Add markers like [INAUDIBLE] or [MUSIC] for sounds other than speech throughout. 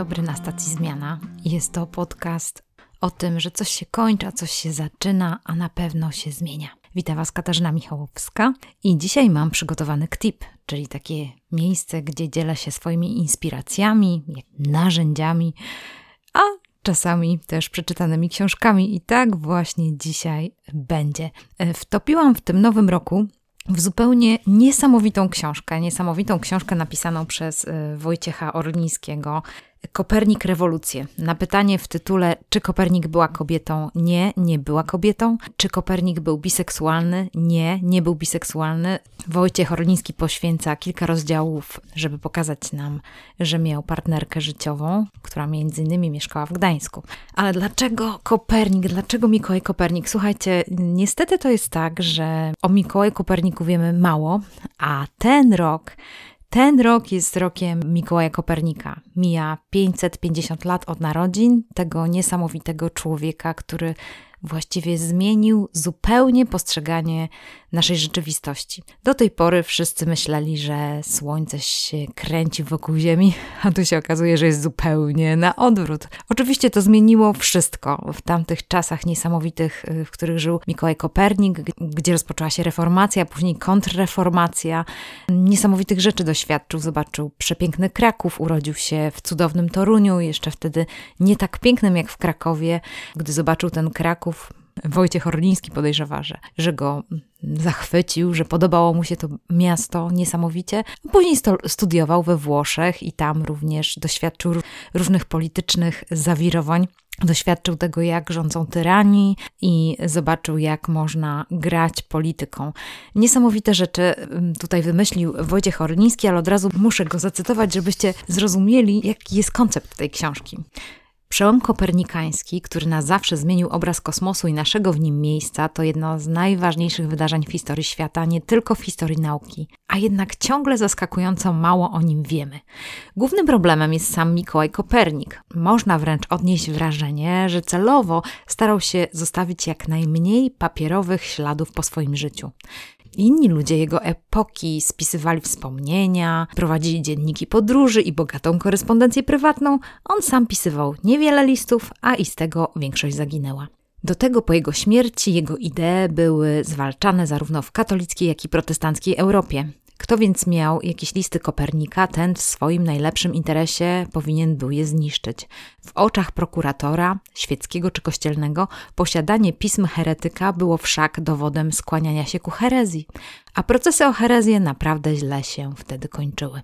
dobry na stacji Zmiana. Jest to podcast o tym, że coś się kończy, a coś się zaczyna, a na pewno się zmienia. Witam Was Katarzyna Michałowska i dzisiaj mam przygotowany KTIP, czyli takie miejsce, gdzie dzielę się swoimi inspiracjami, narzędziami, a czasami też przeczytanymi książkami. I tak właśnie dzisiaj będzie. E, wtopiłam w tym nowym roku w zupełnie niesamowitą książkę, niesamowitą książkę napisaną przez e, Wojciecha Orlińskiego, Kopernik rewolucję. Na pytanie w tytule, czy Kopernik była kobietą? Nie, nie była kobietą. Czy Kopernik był biseksualny? Nie, nie był biseksualny. Wojciech Orliński poświęca kilka rozdziałów, żeby pokazać nam, że miał partnerkę życiową, która między innymi mieszkała w Gdańsku. Ale dlaczego Kopernik? Dlaczego Mikołaj Kopernik? Słuchajcie, niestety to jest tak, że o Mikołaju Koperniku wiemy mało, a ten rok ten rok jest rokiem Mikołaja Kopernika. Mija 550 lat od narodzin tego niesamowitego człowieka, który właściwie zmienił zupełnie postrzeganie naszej rzeczywistości. Do tej pory wszyscy myśleli, że Słońce się kręci wokół Ziemi, a tu się okazuje, że jest zupełnie na odwrót. Oczywiście to zmieniło wszystko w tamtych czasach niesamowitych, y, w których żył Mikołaj Kopernik, gdzie rozpoczęła się reformacja, później kontrreformacja. Niesamowitych rzeczy doświadczył, zobaczył przepiękny Kraków, urodził się w cudownym Toruniu, jeszcze wtedy nie tak pięknym jak w Krakowie. Gdy zobaczył ten Kraków, Wojciech Orliński podejrzewa, że, że go zachwycił, że podobało mu się to miasto niesamowicie. Później studiował we Włoszech i tam również doświadczył różnych politycznych zawirowań. Doświadczył tego, jak rządzą tyranii i zobaczył, jak można grać polityką. Niesamowite rzeczy mm, tutaj wymyślił Wojciech Orliński, ale od razu muszę go zacytować, żebyście zrozumieli, jaki jest koncept tej książki. Przełom kopernikański, który na zawsze zmienił obraz kosmosu i naszego w nim miejsca, to jedno z najważniejszych wydarzeń w historii świata, nie tylko w historii nauki, a jednak ciągle zaskakująco mało o nim wiemy. Głównym problemem jest sam Mikołaj Kopernik. Można wręcz odnieść wrażenie, że celowo starał się zostawić jak najmniej papierowych śladów po swoim życiu. Inni ludzie jego epoki spisywali wspomnienia, prowadzili dzienniki podróży i bogatą korespondencję prywatną. On sam pisywał niewiele listów, a i z tego większość zaginęła. Do tego po jego śmierci jego idee były zwalczane zarówno w katolickiej, jak i protestanckiej Europie. Kto więc miał jakieś listy Kopernika, ten w swoim najlepszym interesie powinien był je zniszczyć. W oczach prokuratora, świeckiego czy kościelnego, posiadanie pism heretyka było wszak dowodem skłaniania się ku herezji, a procesy o herezję naprawdę źle się wtedy kończyły.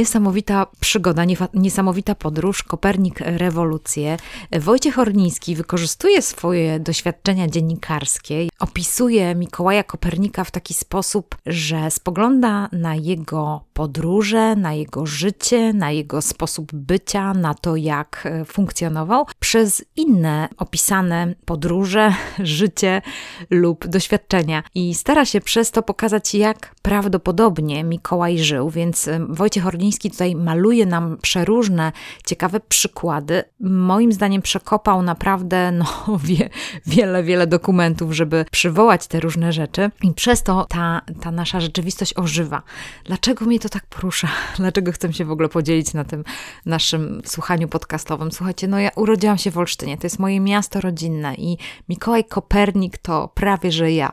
Niesamowita przygoda, niesamowita podróż, Kopernik rewolucję. Wojciech Orniński wykorzystuje swoje doświadczenia dziennikarskie, opisuje Mikołaja Kopernika w taki sposób, że spogląda na jego podróże, na jego życie, na jego sposób bycia, na to, jak e, funkcjonował, przez inne opisane podróże, [LAUGHS] życie lub doświadczenia. I stara się przez to pokazać, jak prawdopodobnie Mikołaj żył, więc e, Wojciech Orliński Olszyński tutaj maluje nam przeróżne, ciekawe przykłady. Moim zdaniem przekopał naprawdę no, [LAUGHS] wie, wiele, wiele dokumentów, żeby przywołać te różne rzeczy i przez to ta, ta nasza rzeczywistość ożywa. Dlaczego mnie to tak porusza? [LAUGHS] Dlaczego chcę się w ogóle podzielić na tym naszym słuchaniu podcastowym? Słuchajcie, no ja urodziłam się w Olsztynie, to jest moje miasto rodzinne i Mikołaj Kopernik to prawie, że ja.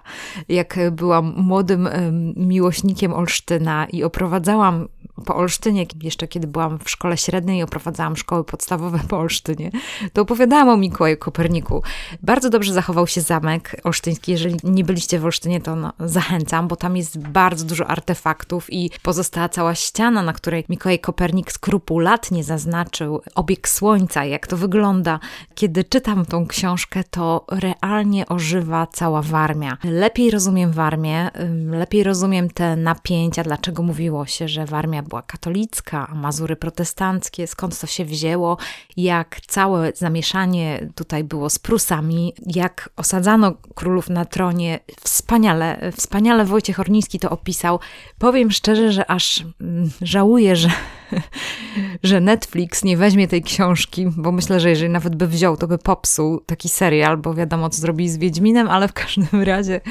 Jak byłam młodym miłośnikiem Olsztyna i oprowadzałam po Olsztynie, jeszcze kiedy byłam w szkole średniej i oprowadzałam szkoły podstawowe po Olsztynie, to opowiadałam o Mikołaju Koperniku. Bardzo dobrze zachował się zamek olsztyński. Jeżeli nie byliście w Olsztynie, to no, zachęcam, bo tam jest bardzo dużo artefaktów i pozostała cała ściana, na której Mikołaj Kopernik skrupulatnie zaznaczył obieg Słońca, jak to wygląda. Kiedy czytam tą książkę, to realnie ożywa cała Warmia. Lepiej rozumiem Warmię, lepiej rozumiem te napięcia, dlaczego mówiło się, że Warmia była katolicka, a Mazury protestanckie, skąd to się wzięło, jak całe zamieszanie tutaj było z Prusami, jak osadzano królów na tronie. Wspaniale, wspaniale Wojciech Orniński to opisał. Powiem szczerze, że aż mm, żałuję, że, [LAUGHS] że Netflix nie weźmie tej książki, bo myślę, że jeżeli nawet by wziął, to by popsuł taki serial, bo wiadomo, co zrobi z Wiedźminem, ale w każdym razie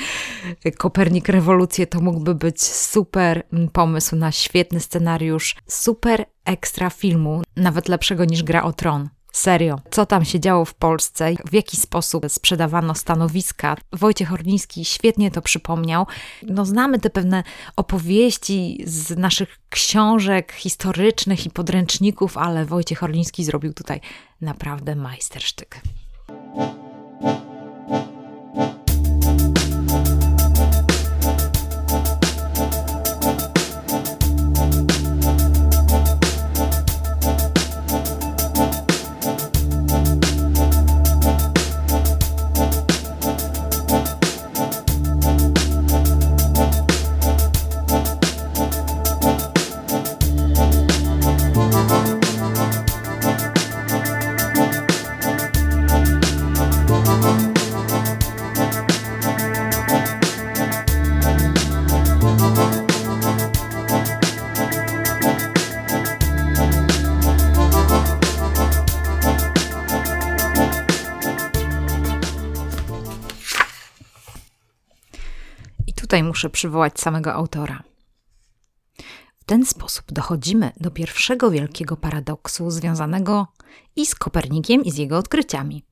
Kopernik Rewolucję to mógłby być super pomysł na świetny scenariusz, super ekstra filmu, nawet lepszego niż Gra o Tron. Serio, co tam się działo w Polsce, w jaki sposób sprzedawano stanowiska. Wojciech Orliński świetnie to przypomniał. No, znamy te pewne opowieści z naszych książek historycznych i podręczników, ale Wojciech Orliński zrobił tutaj naprawdę majstersztyk. Tutaj muszę przywołać samego autora. W ten sposób dochodzimy do pierwszego wielkiego paradoksu związanego i z Kopernikiem, i z jego odkryciami.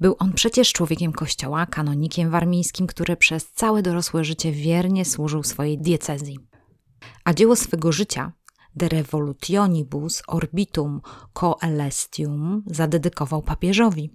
Był on przecież człowiekiem kościoła, kanonikiem warmińskim, który przez całe dorosłe życie wiernie służył swojej diecezji. A dzieło swego życia De Revolutionibus Orbitum Coelestium zadedykował papieżowi.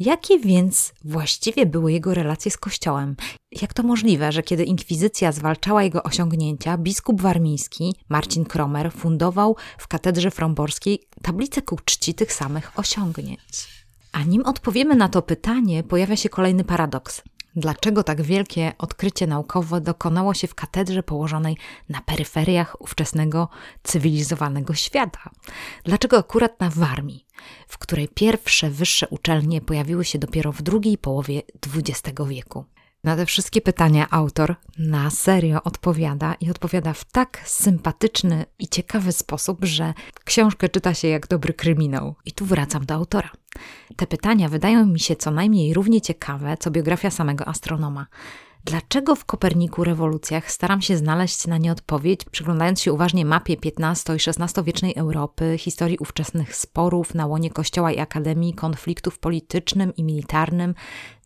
Jakie więc właściwie były jego relacje z Kościołem? Jak to możliwe, że kiedy inkwizycja zwalczała jego osiągnięcia, biskup warmiński Marcin Kromer fundował w katedrze fromborskiej tablicę ku czci tych samych osiągnięć? A nim odpowiemy na to pytanie, pojawia się kolejny paradoks. Dlaczego tak wielkie odkrycie naukowe dokonało się w katedrze położonej na peryferiach ówczesnego cywilizowanego świata? Dlaczego akurat na Warmii, w której pierwsze wyższe uczelnie pojawiły się dopiero w drugiej połowie XX wieku? Na te wszystkie pytania autor na serio odpowiada i odpowiada w tak sympatyczny i ciekawy sposób, że książkę czyta się jak dobry kryminał. I tu wracam do autora. Te pytania wydają mi się co najmniej równie ciekawe, co biografia samego astronoma. Dlaczego w Koperniku rewolucjach staram się znaleźć na nie odpowiedź, przyglądając się uważnie mapie XV i XVI-wiecznej Europy, historii ówczesnych sporów na łonie kościoła i akademii, konfliktów politycznym i militarnym,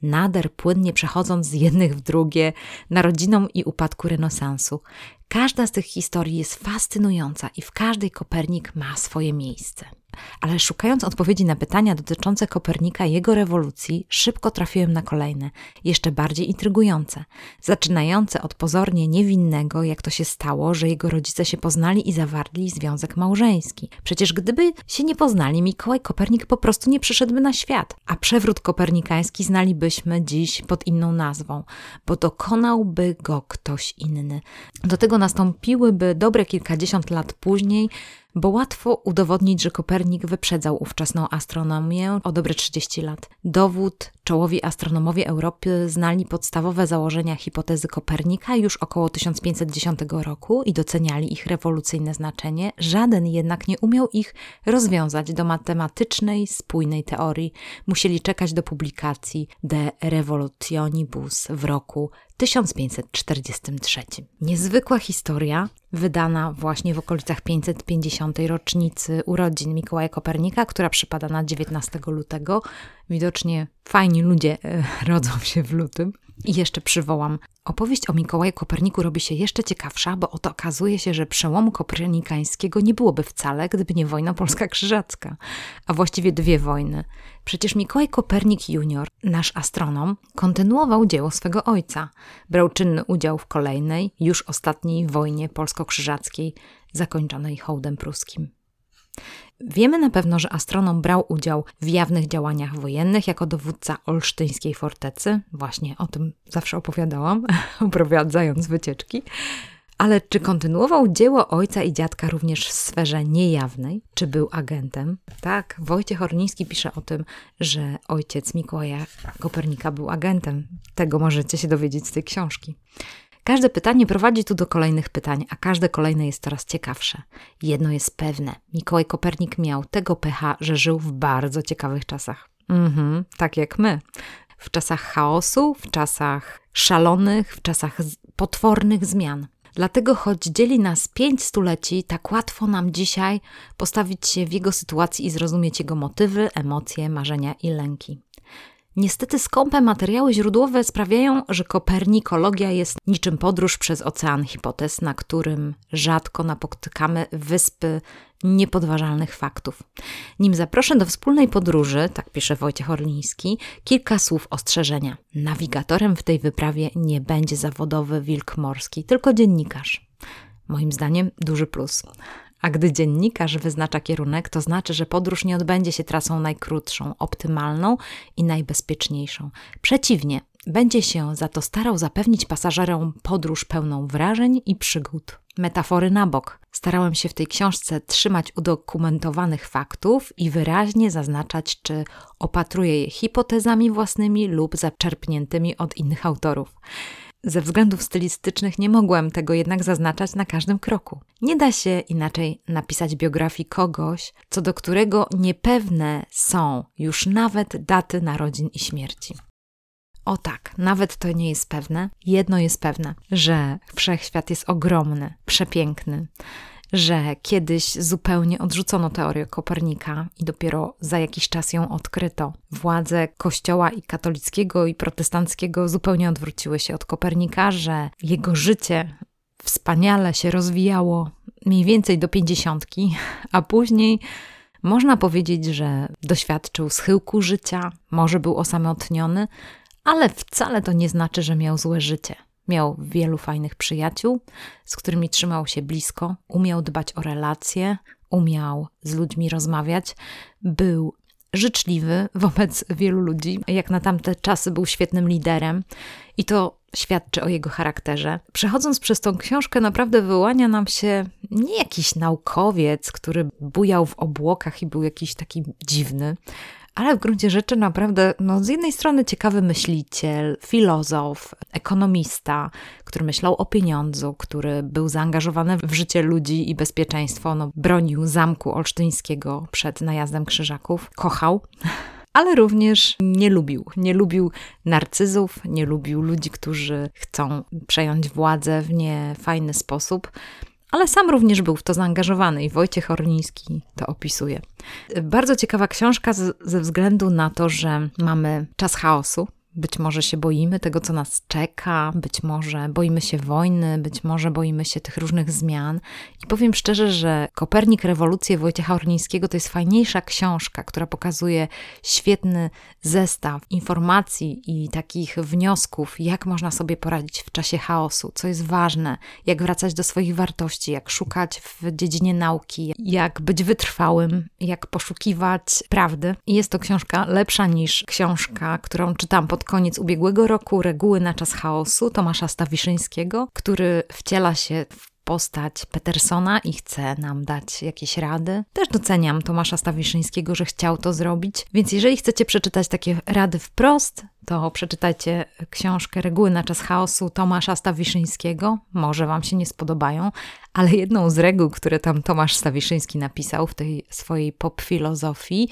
nader płynnie przechodząc z jednych w drugie, narodzinom i upadku renesansu. Każda z tych historii jest fascynująca i w każdej Kopernik ma swoje miejsce. Ale szukając odpowiedzi na pytania dotyczące Kopernika i jego rewolucji, szybko trafiłem na kolejne, jeszcze bardziej intrygujące, zaczynające od pozornie niewinnego, jak to się stało, że jego rodzice się poznali i zawarli związek małżeński. Przecież gdyby się nie poznali, Mikołaj Kopernik po prostu nie przyszedłby na świat, a przewrót kopernikański znalibyśmy dziś pod inną nazwą, bo dokonałby go ktoś inny. Do tego nastąpiłyby dobre kilkadziesiąt lat później bo łatwo udowodnić, że Kopernik wyprzedzał ówczesną astronomię o dobre 30 lat. Dowód czołowi astronomowie Europy znali podstawowe założenia hipotezy Kopernika już około 1510 roku i doceniali ich rewolucyjne znaczenie, żaden jednak nie umiał ich rozwiązać do matematycznej, spójnej teorii. Musieli czekać do publikacji De Revolutionibus w roku 1543. Niezwykła historia, wydana właśnie w okolicach 550. rocznicy urodzin Mikołaja Kopernika, która przypada na 19 lutego. Widocznie fajni ludzie e, [LAUGHS] rodzą się w lutym. I jeszcze przywołam. Opowieść o Mikołaju Koperniku robi się jeszcze ciekawsza, bo oto okazuje się, że przełomu kopernikańskiego nie byłoby wcale, gdyby nie wojna polska krzyżacka, a właściwie dwie wojny. Przecież Mikołaj Kopernik junior, nasz astronom, kontynuował dzieło swego ojca. Brał czynny udział w kolejnej, już ostatniej wojnie polsko-krzyżackiej, zakończonej hołdem pruskim. Wiemy na pewno, że astronom brał udział w jawnych działaniach wojennych jako dowódca olsztyńskiej fortecy. Właśnie o tym zawsze opowiadałam, [LAUGHS] oprowadzając wycieczki. Ale czy kontynuował dzieło ojca i dziadka również w sferze niejawnej? Czy był agentem? Tak, Wojciech Orniński pisze o tym, że ojciec Mikołaja Kopernika był agentem. Tego możecie się dowiedzieć z tej książki. Każde pytanie prowadzi tu do kolejnych pytań, a każde kolejne jest coraz ciekawsze. Jedno jest pewne: Mikołaj Kopernik miał tego pecha, że żył w bardzo ciekawych czasach. Mhm, tak jak my. W czasach chaosu, w czasach szalonych, w czasach potwornych zmian. Dlatego, choć dzieli nas pięć stuleci, tak łatwo nam dzisiaj postawić się w jego sytuacji i zrozumieć jego motywy, emocje, marzenia i lęki. Niestety skąpe materiały źródłowe sprawiają, że kopernikologia jest niczym podróż przez ocean hipotez, na którym rzadko napotykamy wyspy niepodważalnych faktów. Nim zaproszę do wspólnej podróży, tak pisze Wojciech Orliński, kilka słów ostrzeżenia. Nawigatorem w tej wyprawie nie będzie zawodowy wilk morski, tylko dziennikarz. Moim zdaniem duży plus. A gdy dziennikarz wyznacza kierunek, to znaczy, że podróż nie odbędzie się trasą najkrótszą, optymalną i najbezpieczniejszą. Przeciwnie, będzie się za to starał zapewnić pasażerom podróż pełną wrażeń i przygód. Metafory na bok. Starałem się w tej książce trzymać udokumentowanych faktów i wyraźnie zaznaczać, czy opatruję je hipotezami własnymi lub zaczerpniętymi od innych autorów. Ze względów stylistycznych nie mogłem tego jednak zaznaczać na każdym kroku. Nie da się inaczej napisać biografii kogoś, co do którego niepewne są już nawet daty narodzin i śmierci. O tak, nawet to nie jest pewne. Jedno jest pewne, że wszechświat jest ogromny, przepiękny, że kiedyś zupełnie odrzucono teorię Kopernika i dopiero za jakiś czas ją odkryto. Władze Kościoła i katolickiego i protestanckiego zupełnie odwróciły się od Kopernika, że jego życie wspaniale się rozwijało mniej więcej do pięćdziesiątki, a później można powiedzieć, że doświadczył schyłku życia, może był osamotniony, ale wcale to nie znaczy, że miał złe życie. Miał wielu fajnych przyjaciół, z którymi trzymał się blisko, umiał dbać o relacje, umiał z ludźmi rozmawiać, był życzliwy wobec wielu ludzi. Jak na tamte czasy był świetnym liderem i to świadczy o jego charakterze. Przechodząc przez tą książkę, naprawdę wyłania nam się nie jakiś naukowiec, który bujał w obłokach i był jakiś taki dziwny, ale w gruncie rzeczy naprawdę, no z jednej strony ciekawy myśliciel, filozof, ekonomista, który myślał o pieniądzu, który był zaangażowany w życie ludzi i bezpieczeństwo, no bronił zamku olsztyńskiego przed najazdem krzyżaków, kochał [LAUGHS] ale również nie lubił. Nie lubił narcyzów, nie lubił ludzi, którzy chcą przejąć władzę w niefajny sposób ale sam również był w to zaangażowany i Wojciech Orniński to opisuje. Bardzo ciekawa książka ze względu na to, że mamy czas chaosu, być może się boimy tego, co nas czeka, być może boimy się wojny, być może boimy się tych różnych zmian. I powiem szczerze, że Kopernik Rewolucję Wojciecha Ornińskiego to jest fajniejsza książka, która pokazuje świetny zestaw informacji i takich wniosków, jak można sobie poradzić w czasie chaosu, co jest ważne, jak wracać do swoich wartości, jak szukać w dziedzinie nauki, jak być wytrwałym, jak poszukiwać prawdy. I jest to książka lepsza niż książka, którą czytam pod koniec ubiegłego roku Reguły na czas chaosu Tomasza Stawiszyńskiego, który wciela się w postać Petersona i chce nam dać jakieś rady. Też doceniam Tomasza Stawiszyńskiego, że chciał to zrobić, więc jeżeli chcecie przeczytać takie rady wprost, to przeczytajcie książkę Reguły na czas chaosu Tomasza Stawiszyńskiego. Może Wam się nie spodobają, ale jedną z reguł, które tam Tomasz Stawiszyński napisał w tej swojej pop filozofii,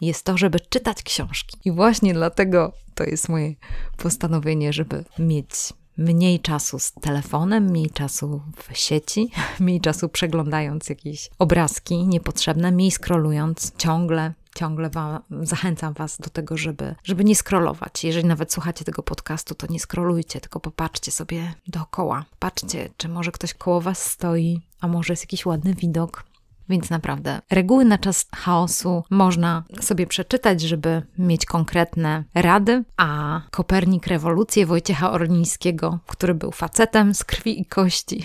jest to, żeby czytać książki. I właśnie dlatego to jest moje postanowienie, żeby mieć mniej czasu z telefonem, mniej czasu w sieci, [LAUGHS] mniej czasu przeglądając jakieś obrazki niepotrzebne, mniej scrollując ciągle. Ciągle zachęcam Was do tego, żeby, żeby nie scrollować. Jeżeli nawet słuchacie tego podcastu, to nie scrollujcie, tylko popatrzcie sobie dookoła. Patrzcie, czy może ktoś koło Was stoi, a może jest jakiś ładny widok, więc naprawdę, reguły na czas chaosu można sobie przeczytać, żeby mieć konkretne rady, a Kopernik rewolucję Wojciecha Orlińskiego, który był facetem z krwi i kości,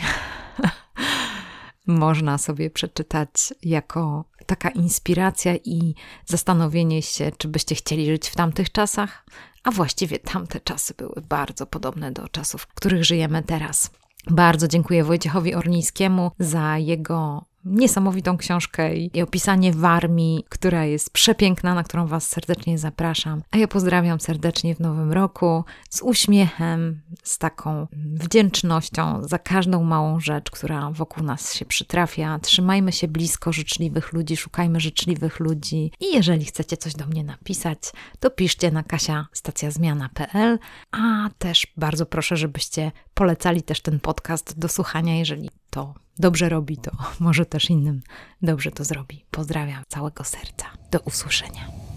[LAUGHS] można sobie przeczytać jako taka inspiracja i zastanowienie się, czy byście chcieli żyć w tamtych czasach, a właściwie tamte czasy były bardzo podobne do czasów, w których żyjemy teraz. Bardzo dziękuję Wojciechowi Orlińskiemu za jego niesamowitą książkę i opisanie Warmii, która jest przepiękna, na którą Was serdecznie zapraszam. A ja pozdrawiam serdecznie w nowym roku z uśmiechem, z taką wdzięcznością za każdą małą rzecz, która wokół nas się przytrafia. Trzymajmy się blisko życzliwych ludzi, szukajmy życzliwych ludzi i jeżeli chcecie coś do mnie napisać, to piszcie na kasiastacjazmiana.pl, a też bardzo proszę, żebyście polecali też ten podcast do słuchania, jeżeli to dobrze robi, to [LAUGHS] może też innym dobrze to zrobi. Pozdrawiam całego serca. Do usłyszenia.